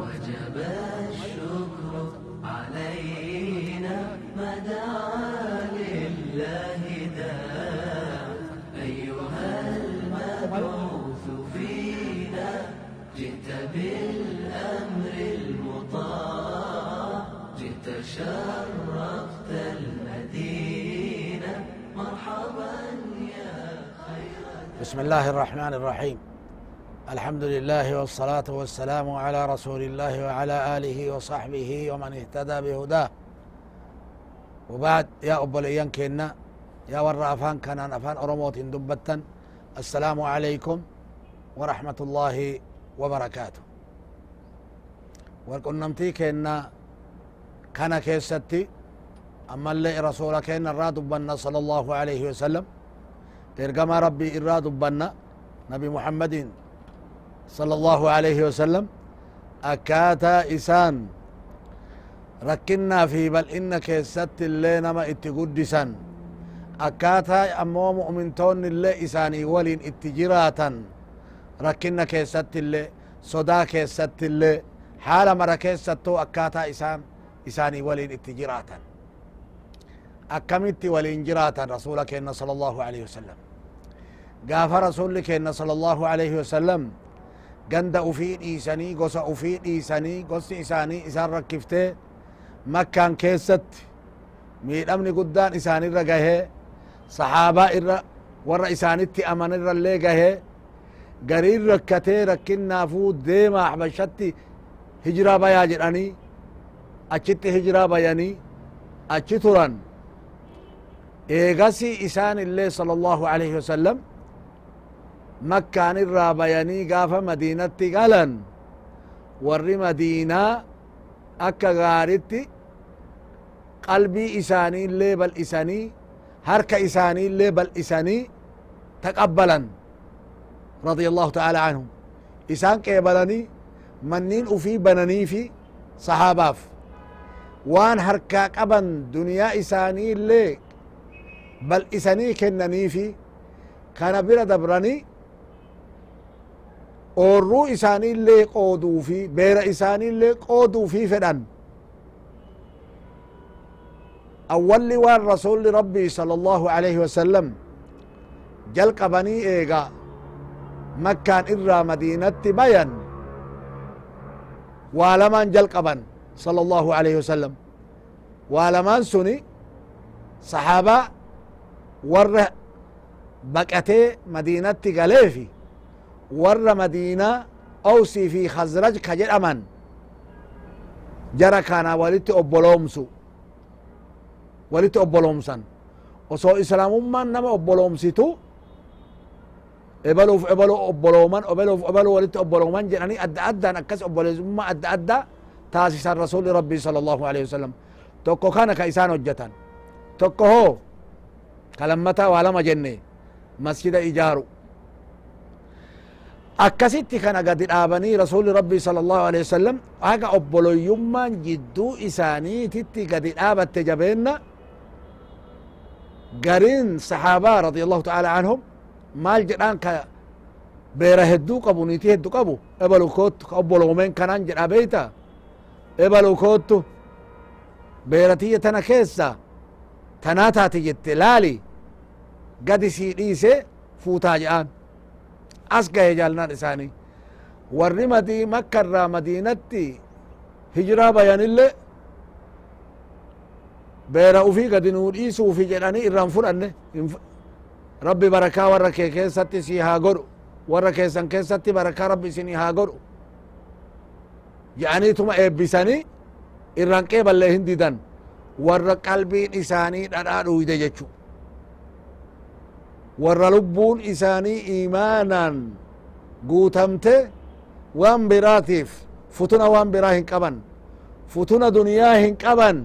وجب الشكر علينا ما دعا لله داع أيها المبعوث فينا جئت بالأمر المطاع جئت شرفت المدينة مرحبا يا خير بسم الله الرحمن الرحيم. الحمد لله والصلاة والسلام على رسول الله وعلى آله وصحبه ومن اهتدى بهداه. وبعد يا أبو الإيان كينا يا ورا أفان كان أفان أرموت دبتا السلام عليكم ورحمة الله وبركاته. والقنمتي كينا كان كيستي أما اللي رسول كينا الراد صلى الله عليه وسلم. إرقما ربي إراد بنا نبي محمد صلى الله عليه وسلم أكاتا إسان. ركنا في بل إن كيست اللي نما اتقدسا أكاتا أمو مؤمنتون اللي إساني ولين اتجراتا ركنا كيست اللي صدا كيست اللي حال مرة كيستو أكاتا إسان إساني ولين اتجراتا أكمت ولين جراتا رسولك صلى الله عليه وسلم. قاف رسولك صلى الله عليه وسلم ganda ufii dhiisanii gosa ufii dhiisanii gosti isaanii isaan rakkiftee makkaan keessatti miidhamni guddaan isaan irra gahee sahaabaa irra warra isaanitti amanirra illee gahee gariin rakkatee rakkinnaafuu deema habashatti hijiraa bayaa jedhanii achitti hijiraa bayanii achi turan eegasi isaan illee sala allahu alaihi مكان الرابياني قاف مدينة قلن ور مدينة أكا غارتي قلبي إساني ليبل إساني هرك إساني ليبل إساني تقبلا رضي الله تعالى عنهم. إسان كيبلني منين أفي بناني في صحاباف. وان هركا قبن دنيا إساني لي بل إساني كنني في. كان بلا دبراني oorruu isaaniillee qooduu fi beera isaaniillee qooduu fi fedhan awwalli waan rasulli rabbii sala allahu alaihi wasallam jalqabanii eega makkaan irraa madiinatti bayan waa lamaan jalqaban sala allahu alaihi wasallam waa lamaan suni saxaabaa warra baqatee madiinatti galeefi warra madiinaa awsii fi khazraj ka jedhaman jara kana walitti obboloomsu walitti obboloomsan osoo islaamummaan nama obboloomsitu ebaluuf ebalo obbolooman ebaluuf ebalo walitti obbolooman jedhanii adda addaan akkas obboleessummaa adda adda taasisan rasuli rabbii sala allahu alehi wasalam tokko kana ka isaan hojjetan tokko hoo ka lammataa waa lama jenne masjida ijaaru gadi dhaabanii rasuli rabbii sala allahu alehi wasalam haga obboloyyummaan jidduu isaaniititti gadi dhaabatte jabeenna garin saxaabaa radi allahu taala anhum maal jedhaan ka beera hedduu qabu niiti heddu qabu ebalu koottu ka obboloomen kanan jedha beeyta ebalu koottu beera tiyya tana keessa tanaa taate jette laali gadi sii dhiise fuutaa jedhaan as gahe jaalnaan isaanii warri madi makka irraa madiinatti hijiraa bayanille beera ufii gadi nuu dhiisuufi jedhanii irraan fudhanne rabbi barakaa warra kee keessatti si haa godhu warra keessan keessatti barakaa rabbi isinii haa godhu jedhaniituma eebbisanii irraan qeeballee hin didan warra qalbiin isaanii dhadhaa dhuyde jechu warra lubbuun isaanii iimaanaan guutamte waan biraatiif futuna waan biraa hin qaban futuna duniyaa hin qaban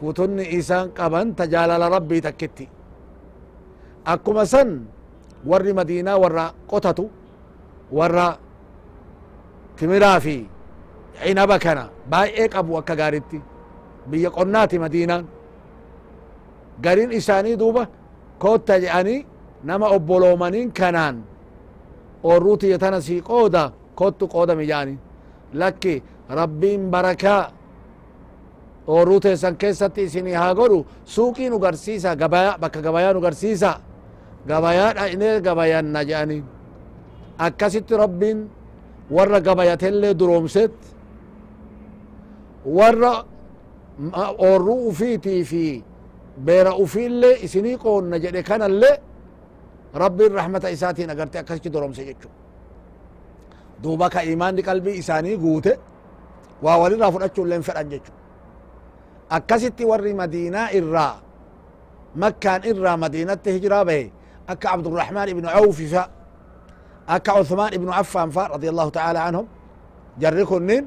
futunni isaan qaban tajaalala rabbii takkitti akkuma san warri madiinaa warra qotatu warra timiraa fi cinaba kana baay'ee qabu akka gaaritti biyya qonnaati madiinaan garin isaanii duuba obboloomaniin kanaan oorruu tiyya tana sii qooda kottu qoodami jaani lakki rabbiin barakaa oorruu teessan keessatti isinii haa godhu suuqii nu garsiisa gabaya bakka gabayaa nu garsiisa gabayaa dhaqnee gabayanna jedhanii akkasitti rabbiin warra gabayatellee duroomset warra oorruu ufiitii fi beera ufiillee isinii qoonna jedhe kanallee rabbiin rahmata isaatiin agarte akkasitti doromse jechu duuba ka imaanni qalbii isaanii guute waa walirraa fudhachuulleen fedhan jechu akkasitti warri madiinaa irraa makkaan irraa madiinatti hijiraa bahe akka abdurrahmaan ibnu awfi fa akka uthmaan ibnu affaan fa radi allahu taala anhum jarri kunnin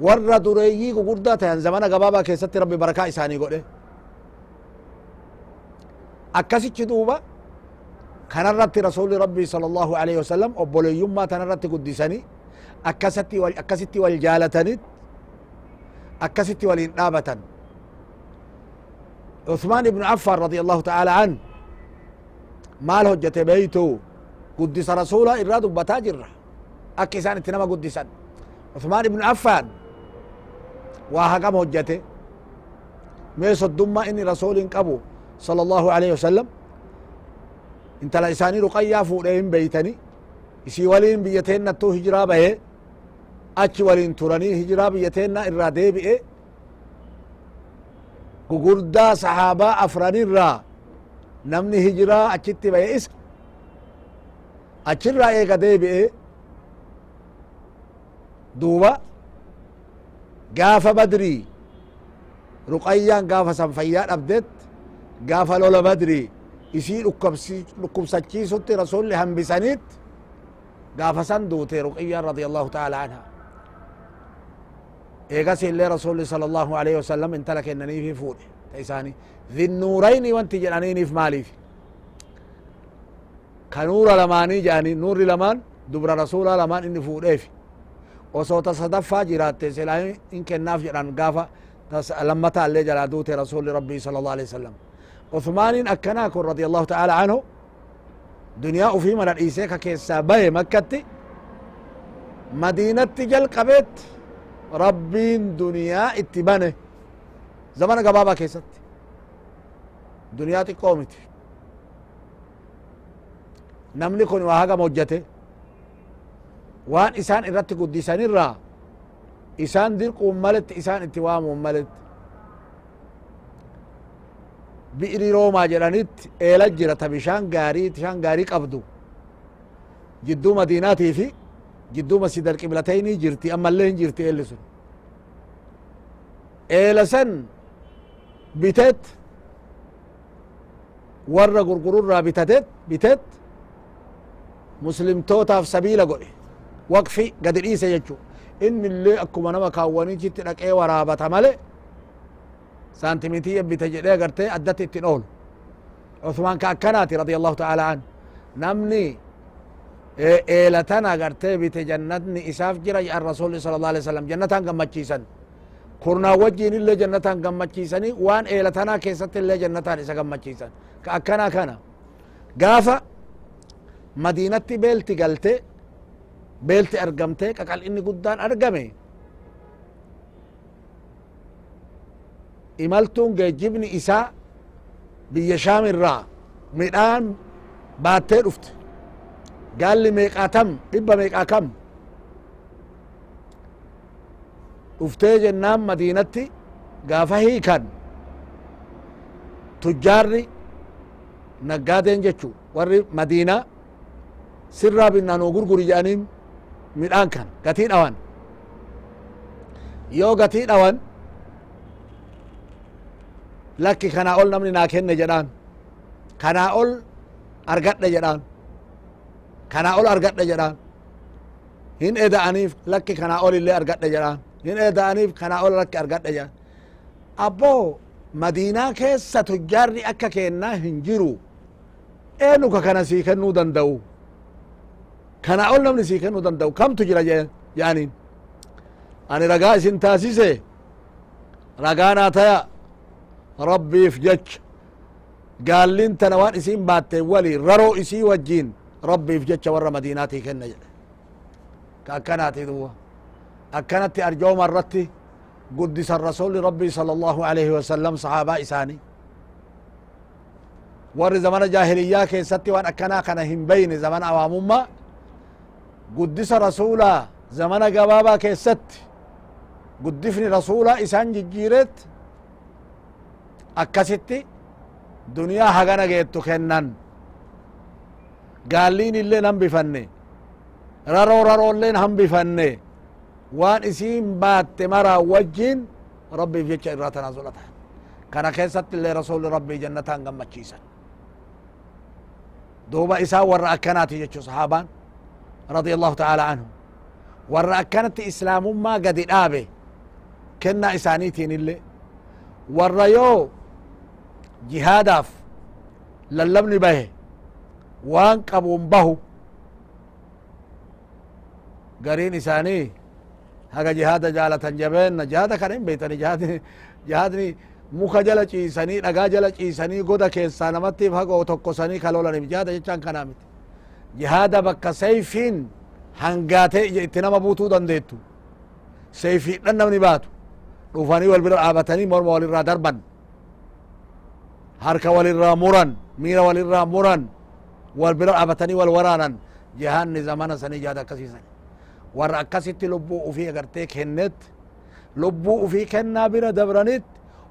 warra dureeyyii gugurdaa tahan zamana gabaabaa keessatti rabbi barakaa isaanii godhe akkasichi duuba kanarratti rasuli rabbii sala allahu alaihi wasalam obboleeyyummaa tanarratti guddisanii akkasitti wal jaalatanit akkasitti waliin dhaabatan عثمان بن عفان رضي الله تعالى عنه guddisa rasuula irraa dubbataa jirra akka isaan itti nama guddisan عثمان بن عفان hagam hojjete mee soddummaa inni rasuulin qabu صلى الله عليه وسلم intala isaanii ruqayyaa fuudhee hin beeytani isii waliin biyya teennattuu hijiraa bahe achi waliin turanii hijiraa biyya teennaa irraa deebi'e gugurdaa sahaabaa afranirraa namni hijiraa achitti bahe isa achirraa eega deebi'e duuba badrii ruqayyaan gaafa san fayyaa dhabdet gaafa lola badrii isii dhukkubsachiisutti rasulli hambisaniit gaafa san duute ruqiyyaan radi allahu taala anha eegas illee rasuli sala allahu alaihi wasalam intala kennaniifi fuudhe ta isaanii ذنورين wanti jedhaniiniif maaliif ka nuura lamaanii jedhanii nuurri lamaan dubra rasuulaa lamaan inni fuudheef osoo ta sadaffaa jiraatte silaa in kennaaf jedhan gaafa lammataa illee jalaa duute rasuli rabbii sala allah alih wasalam عثمانين أكنا كن رضي الله تعالى عنه دنيا وفي من الإيسيكا كيسا بي مكتي مدينة جل قبيت ربين دنيا اتبانه زمان قبابا كيست دنيا تقومت نمني كن وهاقا موجته وان إسان إرات قدسان الرا إسان ديرق ملت إسان اتوام ملت bi'ri roomaa jedhanitti eela jira ta bishaan gaarii bishaan gaarii qabdu jidduu madiinaatii fi jidduu masjid alqiblatayni jirti ammallee hin jirti eelli sun eela san bitet warra gurgururraa bitatet bitet muslimtootaaf sabiila godhe waqfi gadi dhiise إن inni illee akkuma nama kaawwanii jitti dhaqee waraabata male saantimitii yabbite jedhee agartee addatti itti oolu عثمان كأكناتي رضي الله تعالى عنه نمني إيلتنا قرتي بتجنتني إساف جري الرسول صلى الله عليه وسلم جنتان قمت جيسا كرنا وجين اللي جنتان قمت جيسا وان إيلتنا كيست اللي جنتان إسا قمت جيسا كأكنا كان قافا مدينة بيلتي قلتي beelti argamte qaqal inni guddaan argame. Imaltuun geejjibni isaa biyya shaam irraa midhaan baattee dhufte. Gaalli meeqaa tam dhibba meeqaa kam? Dhuftee jennaan madiinatti gaafa hiikan. Tujjaarri naggaadeen jechu warri madiinaa sirraa binnaanoo gurguri jedhaniin midhaan kan gatii dhawan. Yoo gatii dhawan lakki kanaa ol namni naa kenne jedhaan. Kanaa ol argadhe jedhaan. Kanaa ol argadhe jedhaan. Hin eda'aniif lakki kanaa ol illee argadhe jedhaan. Hin eda'aniif kanaa ol lakki argadhe jedhaan. Abboo madiinaa keessa tujjaarri akka keennaa hin jiru. Eenyu ka kana sii kennuu danda'u كان أول نمني سي كانوا دندو كم تجرا يعني أنا رجاء سن تاسيسه رجانا تيا ربي فجتش قال لين تنوان اسم بات ولي ررو اسي وجين ربي فجتش ورا مديناتي كن نجد كأكناتي دوا أكنتي أرجو مرتي قدس الرسول ربي صلى الله عليه وسلم صحابة إساني ور زمان جاهلية كي ستي وان أكنا كان هم بين زمان أوامما رسولا زمن قبابا كيستي قدفني رسولا إسان ججيرت. أكستي دنيا هغنا جيتو كنن. قالين اللي نمبفني ررو ررو اللي نمبفني وان اسيم بات مرا وجين ربي في جيتش إراتنا تنازلتها كان كيست اللي رسول ربي جنتان قمتشيسا دوبا إسا ورأ أكناتي جيتشو صحابان. رضي الله تعالى عنه. ورا كانت إسلام ما قد ابي كنا إسانيتين اللي ورا يو جهاداف للمن به. وان قبون به. قرين إساني. هاك جهاد جالة جبين. جهاد كريم بيتني. جهاد جهاد مكا جلت اساني نقا جلت اساني قد كيسانا ماتي فاقو تقو ساني خلولا نمجاد جهاد جهاد جهاد بك سيفين هنغات اتنما بوتو دندتو سيفي دنا من باتو وفاني والبر ابتني مر مول الرادر بن هرك والرا مورن مير والرا مورن والبر ابتني والورانن جهان زمان سن جاد كسيس ور اكسيت لبو وفي غرتك هنت لبو وفي كنا بر دبرنت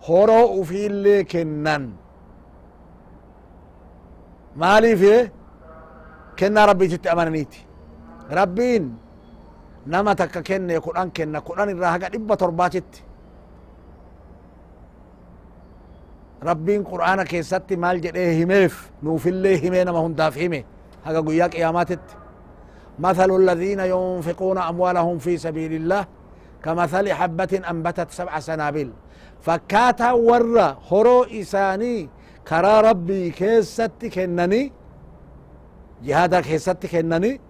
هورو وفي لكنن مالي فيه؟ كنا ربي جت أمانيتي ربين نما تك كنا يقران كنا كنا قران الرهق إبى ترباجت ربين قرآن كيساتي مال جد إيه ميف نوف اللي همين ما هندا في مي هذا قياك يا ماتت مثل الذين ينفقون أموالهم في سبيل الله كمثل حبة أنبتت سبع سنابل فكاتا ورا هرو إساني كرا ربي كيساتي كنني جهادا كيست كنني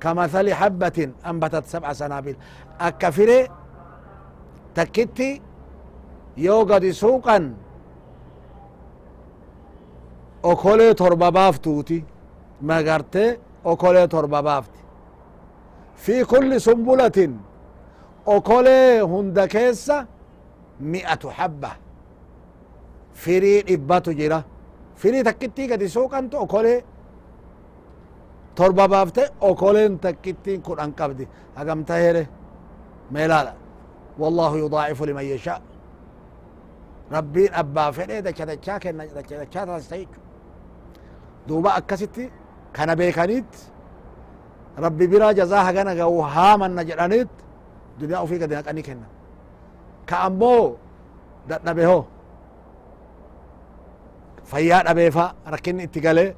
كمثل حبة أنبتت سبع سنابل أكفري تكتي يوغد سوقا أكولي تربة بافتوتي okolee torba baafti fi kulli sumbulatin okolee hunda keessa mi'atu habba firii dhibbatu jira firii takkittii gadi suuqantu okolee torba baafte okoleen takkittiin kudhan qabdi hagamta here meelaadha wallahu yudaacifu liman yashaa rabbiin abbaa fedhee dacha dachaa kenna dacha dachaa taasisa jechu duuba akkasitti kana beekaniit rabbi biraa jazaa hagana ga'u haamanna jedhaniit duniyaa ufii gadi naqanii kennan ka ammoo dadhabe ho fayyaa dhabeefa rakkinni itti galee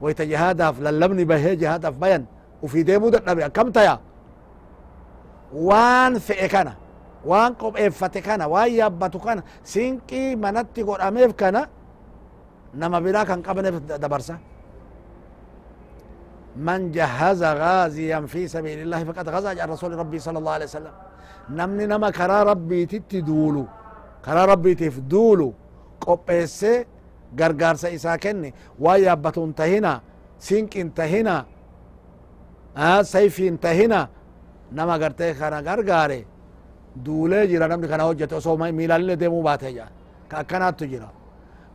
ويت جهادها في اللبن به جهادها في بيان. وفي دي مود النبي كم تيا وان في اكانا وان قب افتي كانا. وان يبتو كانا. سينكي منتي قر اميف كانا. نما بلا كان قبن دبرسا. من جهز غازيا في سبيل الله فقد غزا جاء رسول ربي صلى الله عليه وسلم. نمني نما كرا ربي تتدولو. كرا ربي تفدولو. قب اسي قبسي غرغارسا إسا كني ويابت انتهنا سينك انتهنا آه سيف انتهنا نما غرتي كان غرغاري دوله جرا نمني كان وجهته سو ميلال ديمو باته جا كاكنات تجرا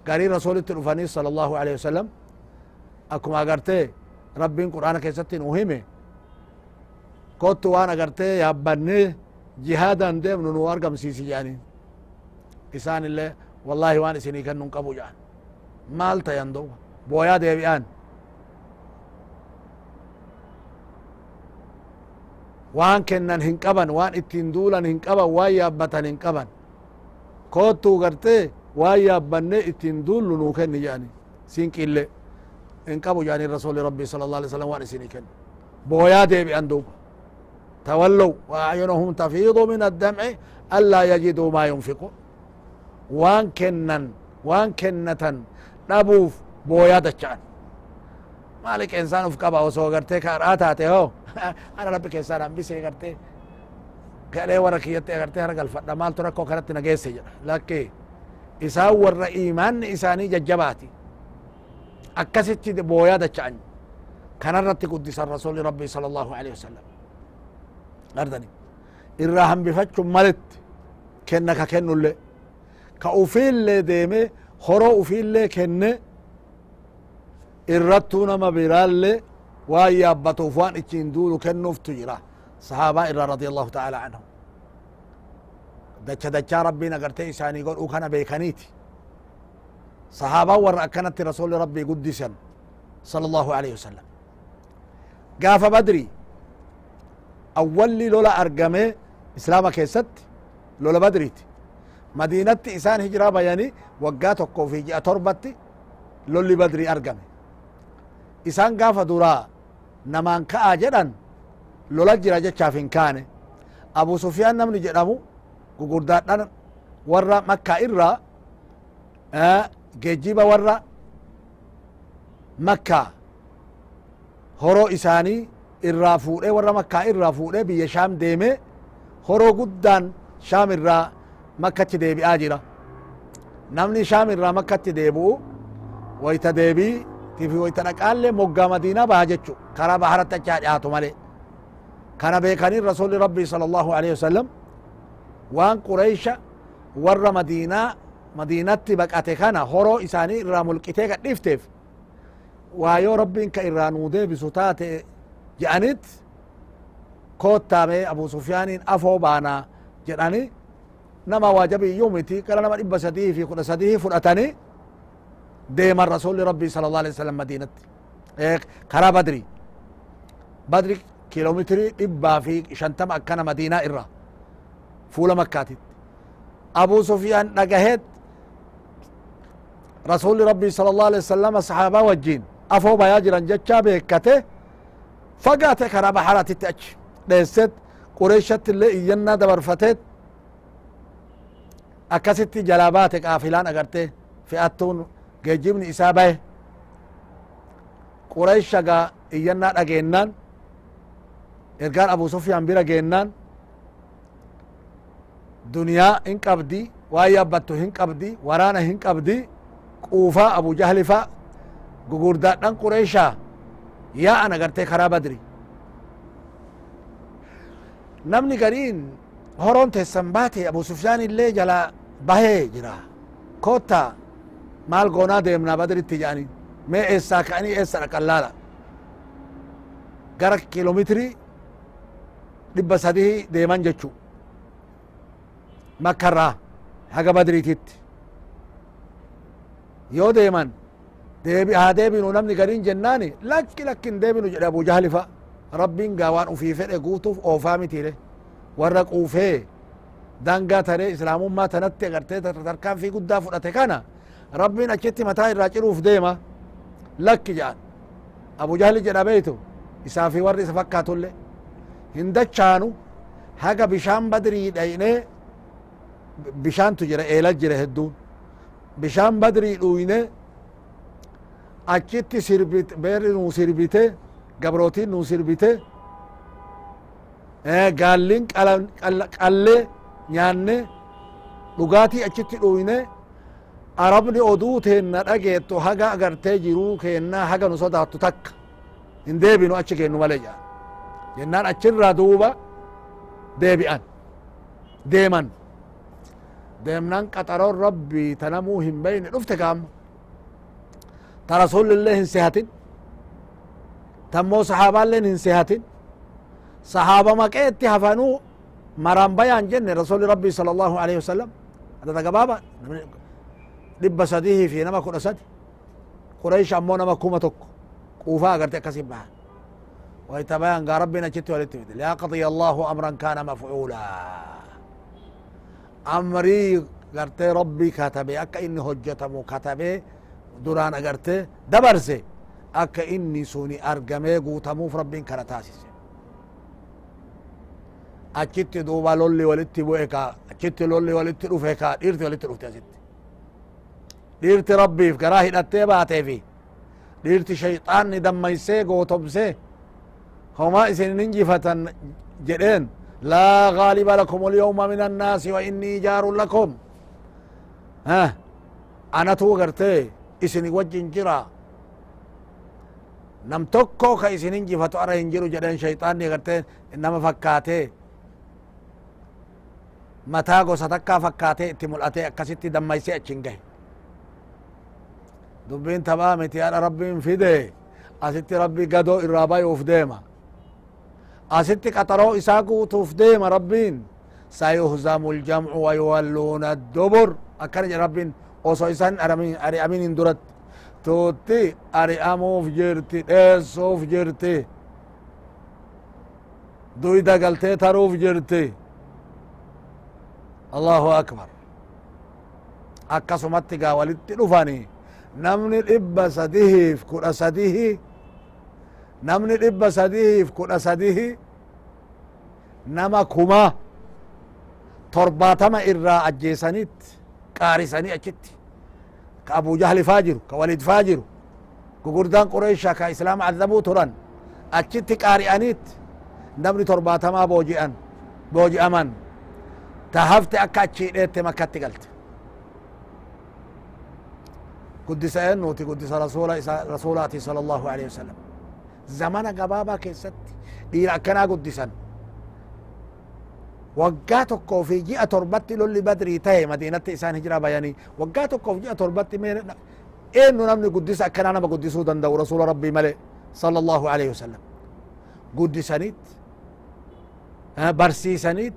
غاري رسول الرفاني صلى الله عليه وسلم أكما غرتي rabbiin qur'aana keessatti nu hime kottu waan agarte yaabbanne jihaadan deemnu nu argamsiisi jedhaniin isaan illee wallahi waan isinii kennun qabu jedhan maal tayan duuba booyaa deebi'an waan kennan hin qaban waan ittiin duulan hin qaban waan yaabbatan hin qaban kottuu gartee waan yaabbanne ittiin duullu nuu kenni jedhani sinqille in qabu jedhani rasuli rabbi sala allah alih wasallam waan isinii kennu booyaa deebi'an duuba تولوا وأعينهم تفيض من الدمع ألا يجدوا ما ينفقون وان كنن وان كنة نبوف بويا دچان مالك إنسان افقبا وسو غرتي كاراتاتي هو؟ أنا ربك إنسان أمبسي غرتي. كألي وركيتي غرتي هرقل فدا مال تركو كانت نجيسي. لكي إسا ور إيمان إساني ججباتي. أكست بويا دچان كان رتي قدس الرسول ربي صلى الله عليه وسلم. أردني. إراهم بفتش ملت. كنك كنو اللي. كأوفيل اللي ديمي خرو أوفيل اللي كنه irrattuu nama biraallee waan yaabbatuuf waan ichiin duulu kennuuftu jira sahaabaa irraa radi allahu taala anhum dacha dachaa rabbiin agartee isaanii godhuu kana beekaniiti sahaabaan warra akkanatti rasuli rabbii guddisan sala allahu alaihi wasalam gaafa badri awwalli lola argame islaama keessatti lola badriiti madiinatti isaan hijiraa bayanii waggaa tokkoo fi ji'a torbatti lolli badrii argame. Isaan gaafa duraa namaan ka'a jedhan lola jira jechaaf hin kaane. Abu sufyaan namni jedhamu gugurdaadhan warra makka irra geejiba warra makka horoo isaanii irraa fuudhee warra makkaa irraa fuudhee biyya shaam deeme horoo guddaan shaam irraa jira namni shaam irraa makkatti deebi'u wayta deebii tifi wayta dhaqaallee moggaa madiinaa baha jechu karaa baharatti achaa dhiyaatu malee kana beekanii rasuli rabbii sala allahu alaihi wasalam waan qureysha warra madiinaa madiinatti baqate kana horoo isaanii irraa mulqitee gadhifteef waa yoo rabbiin ka irraa nuu deebisu taate je'anit koottaame abu sufyaaniin afoo baanaa jedhani nama waajabiyyuu miti gara nama dhibba sadii fi kudha sadii fudhatanii deeman rasuli rabbii sala allah alih wasalam madinatti karaa badri badri kiiloometiri dhibbaa fi shantama akkana madiinaa irra fuula makkaatit abu sufyaan dhagaheet rasuli rabbii sala allah alih wasalama sahaabaa wajjiin afoo bayaa jiran jechaa beekate fagaate karaa baharatitti achi dheesset qureeshatti illee iyyannaa dabarfateet akkasitti jalaa baate qaafilaan agarte fe'attuun geejibni isaa bahe. Qureysha gaa iyyannaa dhageennaan ergaan abu sufyaan bira geennaan duniyaa hin qabdi waan yaabbattu hin qabdi waraana hin qabdi quufaa abu jahlifa gugurdaadhan qureyshaa yaa'an agartee karaa badri. Namni gariin horon teessan baate abu sufyaan illee jala bahee jira kotta maal goonaa deemnaa badritti jedhani mee eessaa ka'anii eessa dhaqan laala gara kiiloometiri dhibba sadii deeman jechu makkarraa haga badriititti yoo deeman haa deebinu namni gariin jennaani lakki lakki hin deebinu jedhe abu jahlifa rabbiin gaa waan ufii fedhe guutuuf oofaa mitiire warra quufee dangaa taree islaamummaa tanatti agartee tarkaanfii guddaa fudhate kana rabbiin achitti mataa irraa ciruuf deema lakki jedhan abu jahli jedha beeytu isaa fi warri isa fakkaatulle hin dachaanu haga bishaan badrii dhayne bishaantu jira eela jira hedduun bishaan badrii dhuyne achitti sirbit beerri nuu sirbite gabrootiin nuu sirbite gaallin qallee nyaanne dhugaatii achitti dhuyne arabni oduu teenna dhageetto haga agartee jiruu keenna haga nu sodaattu takka hin deebinu achi kennu male jedhan jennaan achirraa duuba deebi'an deeman deemnan qaxaroon rabbii tanamuu hin beyne dhufte gaamma ta rasulillee hin sehatin tammoo sahaabaalleen hin sehatin maqeetti hafanuu maran bayan jenne rasuli rabbii sala allahu alaihi wasalam adada gabaaba dhibba sadihi fi nama kudha sadi quraish ammoo nama kuma tokko quufaa agarte akkasin bahan wayta bayan gaa rabbiin achitti walitti fide liyaqdiya allahu amran kana mafcuula amrii gartee rabbii katabe akka inni hojjetamu katabe duraan agarte dabarse akka inni suni argamee guutamuuf rabbiin kana taasise achitti duuba lolli walitti bu'e ka achitti lolli walitti dhufe ka dhiirti walitti dhufte asitti dhiirti rabbiif garaa hidhattee baateefi dhiirti shayxaanni dammaysee gootomsee homaa isin injifatan jedheen laa gaaliba lakum alyawma min annaasi wa innii jaarun lakum anatu gartee isini wajjin jira nam tokko ka isin injifatu ara hin jiru jedhen shayxaanni garte nama fakkaate mataa gosa takkaa fakkaatee itti mul'ate akkasitti dammayse achin gahe dubbiin tabaa miti hadha rabbiin fide asitti rabbi gadoo irraa bayuuf deema asitti qaxaroo isaa guutuuf deema rabbiin sayuhzamu ljamcu wayuwalluuna addubur akkana jedhe rabbiin oso isan ari'aminin duratti tuutti ari'amuuf jirti dheessuuf jirti duyda galtee taruuf jirti allahu akbar akkasumatti gaa walitti dhufani namni dhibba sadihiif kudha sadihi namni dhibba sadihiif kudha sadihi nama kuma torbaatama irraa ajjeesanit qaarisanii achitti ka abu jahli faa jiru ka walid faa jiru gugurdaan qureysha ka islaam cadabuu turan achitti qaari'aniit namni torbaatamaa booji'an booji'aman تهفت أكاتشي ريت إيه ما كاتقلت قدس أنوتي قدس رسول رسولاتي صلى الله عليه وسلم. زمان قبابا كيست. إيرا كنا قدسا وقاتك في جئة تربتي للي بدري تاي مدينة إسان هجرابا يعني وقاتك في جئة تربتي مين إنو إيه نمني قدس أكنا نبا قدسو دندو رسول ربي ملي صلى الله عليه وسلم. قدسانيت برسي سانيت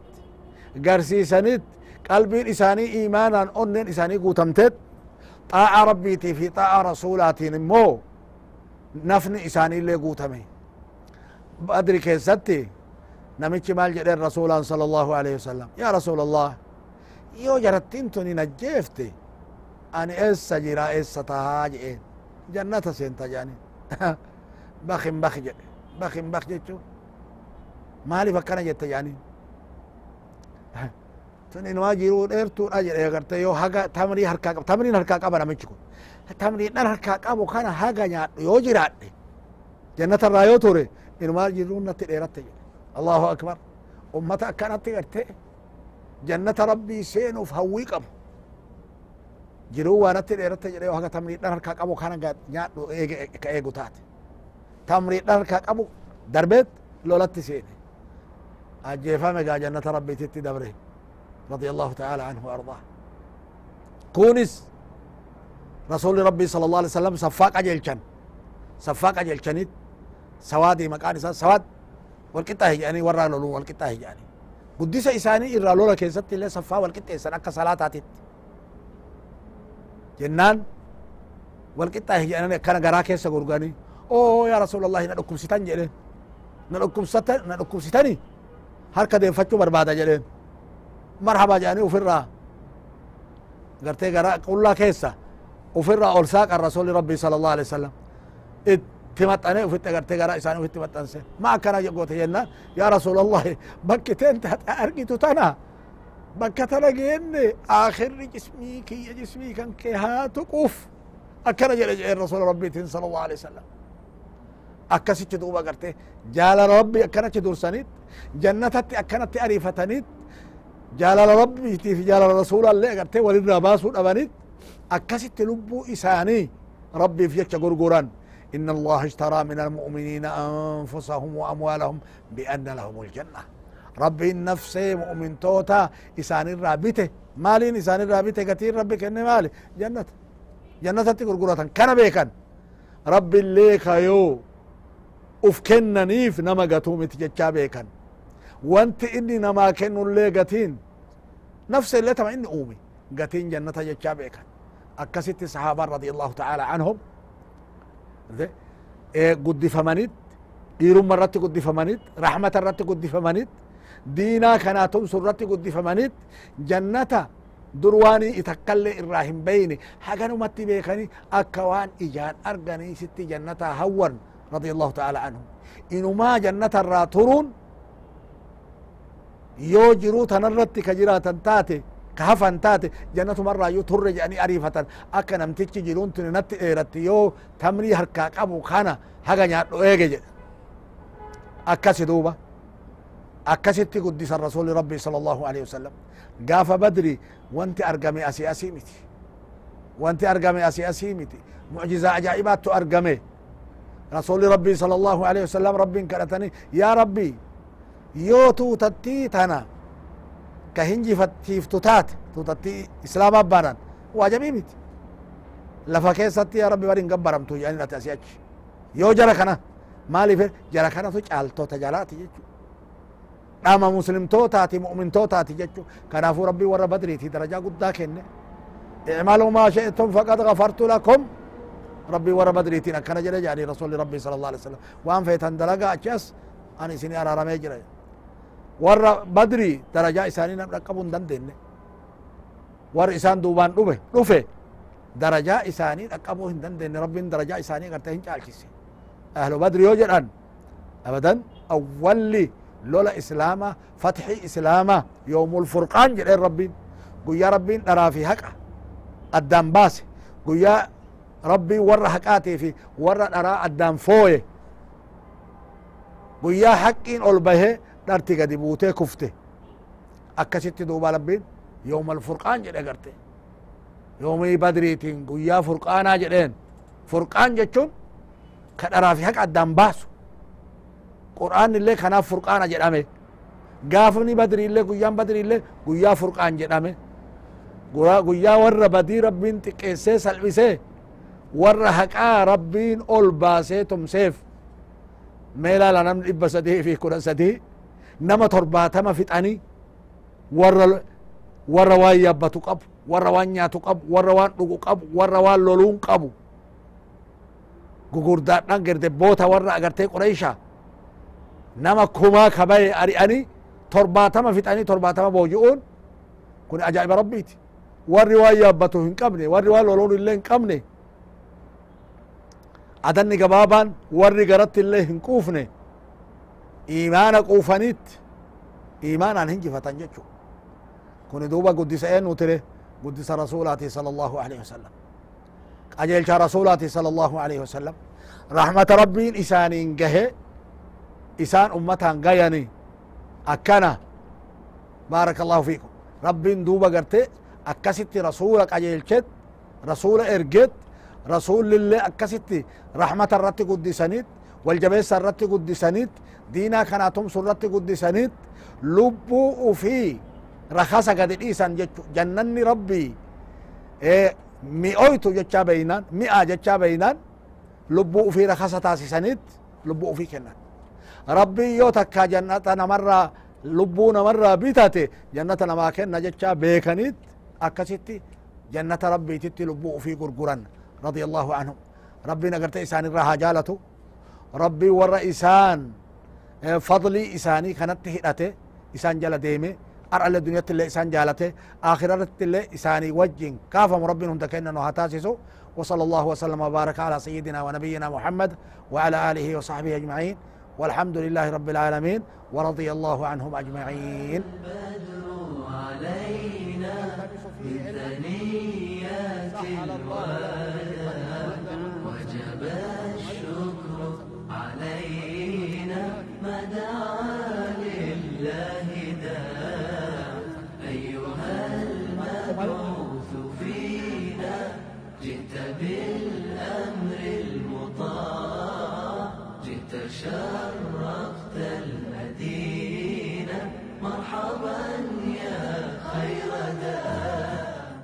garsiisanit qalbiin isaanii imaanaan onnen isaanii guutamteet xaa'a rabbiitii fi xaa'a rasulaatiin immoo nafni isaaniillee guutame badri keessatti namichi maal jedheen rasuulaan sala allahu alaihi wasalam yaa rasuul allah yoo jarattiin tun hin ajjeefte ani eessa jira eessa tahaa jedheen jannata seenta jedhani bakin bak jedhe bakin bak jechuun maaliif akkana jette jedhaniin tun inumaa jiruu dheertuudha jedhe agarte yoo haga tamrii harkaa qaba tamriin harkaa qaba namichi kun tamriidhan harkaa qabu kana haga nyaadhu yoo jiraadhe jannata irraa yoo ture inumaa jiruu natti dheeratte jedhe. Allahu akbar. Ummata akkanatti garte jannata rabbii seenuuf hawwii qabu. Jiruu waa natti dheeratte jedhe yoo haga tamriidhan harkaa qabu kana nyaadhu ka eegu taate. Tamriidhan harkaa qabu darbeet ajjeefame gaa jannata rabbiititti dabre رضي الله تعالى عنه وأرضاه. كونس رسول ربي صلى الله عليه وسلم سفاق أجلشن سفاق أجلشنيت سوادي مكان سواد. والقطة يعني ورا لولو والقطة يعني قدس إساني إرى لولا كيست اللي صفا والقطة إسان أكا صلاة هاتت جنان والقطة يعني كان غرا كيسا غرغاني. أوه يا رسول الله ندكم ستان جلين ندكم ستان ندكم ستاني دين فتشو بربادا جلين marhaba jedhanii ufirraa gartee gara qullaa keessa ufirraa ol saaqan rasuli rabbi sala allah alih wasalam itti maxxane ufitti gartee gara isaanii ufitti maxxanse ma akkana goote jennaan yaa rasul allahi bakki teen argitu tana bakka tana geenne akhirri jismii kiyya jismii kan kee haa tuquuf akkana jedhe jedheen rasul rabbiitin sala allah alih wasalam akkasitti duuba garte jaalala rabbi akkanatti dursanit jannatatti akkanatti ariifatanit jaalala rabbiitii fi jaalala rasuulallee agartee walirraa baasuu dhabanit akkasitti lubbuu isaanii rabbiif jecha gurguran إن الله اشترى من المؤمنين أنفسهم وأموالهم بأن لهم الجنة ربي النفس مؤمن توتا إسان الرابته مالين إسان الرابته كثير ربي كن مالي جنة جنة تقرقرة كان بيكا ربي الليك يو أف كننيف نما قتومي تججا بيكا wanti inni namaa kennullee gatiin nafsa illee tama inni uume gatiin jannata jechaa beekan akkasitti sahaabaan radi allahu taala anhum guddifamanit dhiirumma irratti guddifamanit rahmata irratti guddifamanit diinaa kanaa tumsu irratti guddifamanit jannata durwaanii itakkallee irraa hin beyne haganumatti beekani akka waan ijaan arganii sitti jannata hawwan turuun yoo jiruu tanarratti ka jiraatan taate ka hafan taate jannatumarraayyuu turre jedhanii ariifatan akka namtichi jiruun tuni natti dheeratti yoo tamrii harkaa qabu kana haga nyaadho eege jedhe akkasi duuba akkasitti guddisan rasuli rabbi sala allahu alehi wasalam gaafa badri wanti argame asii asii miti wanti argame asii asii miti mucjizaa ajaa'ibaattu argame رسول ربي صلى الله عليه وسلم ربي كرتني يا ربي يو توتتي تنا كهنجي فتيف توتات توتتي إسلام أبانا واجبي ميت. لفا كيستي يا ربي ورين قبرمتو يعني لا تأسيج يو جرى كنا مالي في جرى كنا تو چالتو تجالاتي جيجو. dhama muslimtootaati mu'mintootaati jechu kanaafuu rabbii warra badriiti darajaa guddaa kenne اعملوا ما شئتم فقد غفرت لكم. ربي ورا بدريتين أكنا جل يعني رسول ربي صلى الله عليه وسلم. وان فيتن دلقا أجاس أنا أرى رمي جرى ورا بدري درجة إساني نرقبون دندن ور إسان دوبان دوبه دوفه. درجة إساني نرقبون دندن ربي درجة إساني قرتهن جالكسي أهل بدر يوجد أبدا أولي لولا إسلاما فتحي إسلاما يوم الفرقان جل ربي. قل يا ربي نرى في حقه. baase guyyaa rabbii warra haqaatii fi warra dharaa addaan fooye guyyaa haqqiin ol bahee dharti gadi buutee kufte akkasitti duuba rabbiin yooma alfurqaan jedhe garte yoomii badriitiin guyyaa furqaanaa jedheen furqaan jechuun ka dharaa fi haqa addaan baasu qur'aan illee kanaaf furqaana jedhame gaafni badri illee guyyaan badri illee guyyaa furqaan jedhame guyyaa warra badii rabbiin xiqqeessee salphisee warra haqaa rabbiin ol baasee tumseef mee laala namni dhibba sadii fi kudha sadii nama torbaatama fixanii warra warra waan yabbatu qabu warra waan nyaatu qabu warra waan dhugu qabu warra waan loluun qabu gugurdaadhan gerdebboota warra agartee qureysha nama kumaa kabaye ari'anii torbaatama fixanii torbaatama booji'uun kun ajaa'iba rabbiiti warri waan yaabbatu hin qabne warri waan loloon illee hin qabne adanni gabaabaan warri garatti illee hin quufne imaana quufaniit imaanaan hinjifatan jechu kuni duuba guddisa eenuu tire guddisa rasuulaati sala allahu alaihi wasalam qajeelcha rasuulaati sala allahu alaihi wasalam rahmata rabbiin isaaniin gahe isaan ummataan gayani akkana baaraka allahu fiikum rabbiin duuba garte akkasitti rasuula qajeelchet rasuula erget rasulillee akkasitti rahmata irratti guddisaniit waljabeessa irratti guddisaniit diinaa kanaa tumsu irratti guddisaniit lubbuu ufii rakasa gadi dhiisan jechu jannanni rabbii mi'oytu jechaa beynaan mi'a jechaa beynaan lubbuu ufii rakasa taasisaniit lubbuu ufii kennan rabbii yoo takka jannata namarraa lubbuu namarraa bitate jannata namaa kenna jechaa beekaniit akkasitti jannata rabbiititti lubbuu ufii gurguran radia allahu anhum رضي الله عنه. ربي نقرت إسان راها جالته ربي ورى إسان آه، فضلي إساني كانت تهيئته إسان جال ديمي أرى الدنيا تلي إسان جالته. آخر أرى تلي إساني وجه كافة مربين هم تكينا وصلى الله وسلم وبارك على سيدنا ونبينا محمد وعلى آله وصحبه أجمعين. والحمد لله رب العالمين. ورضي الله عنهم أجمعين.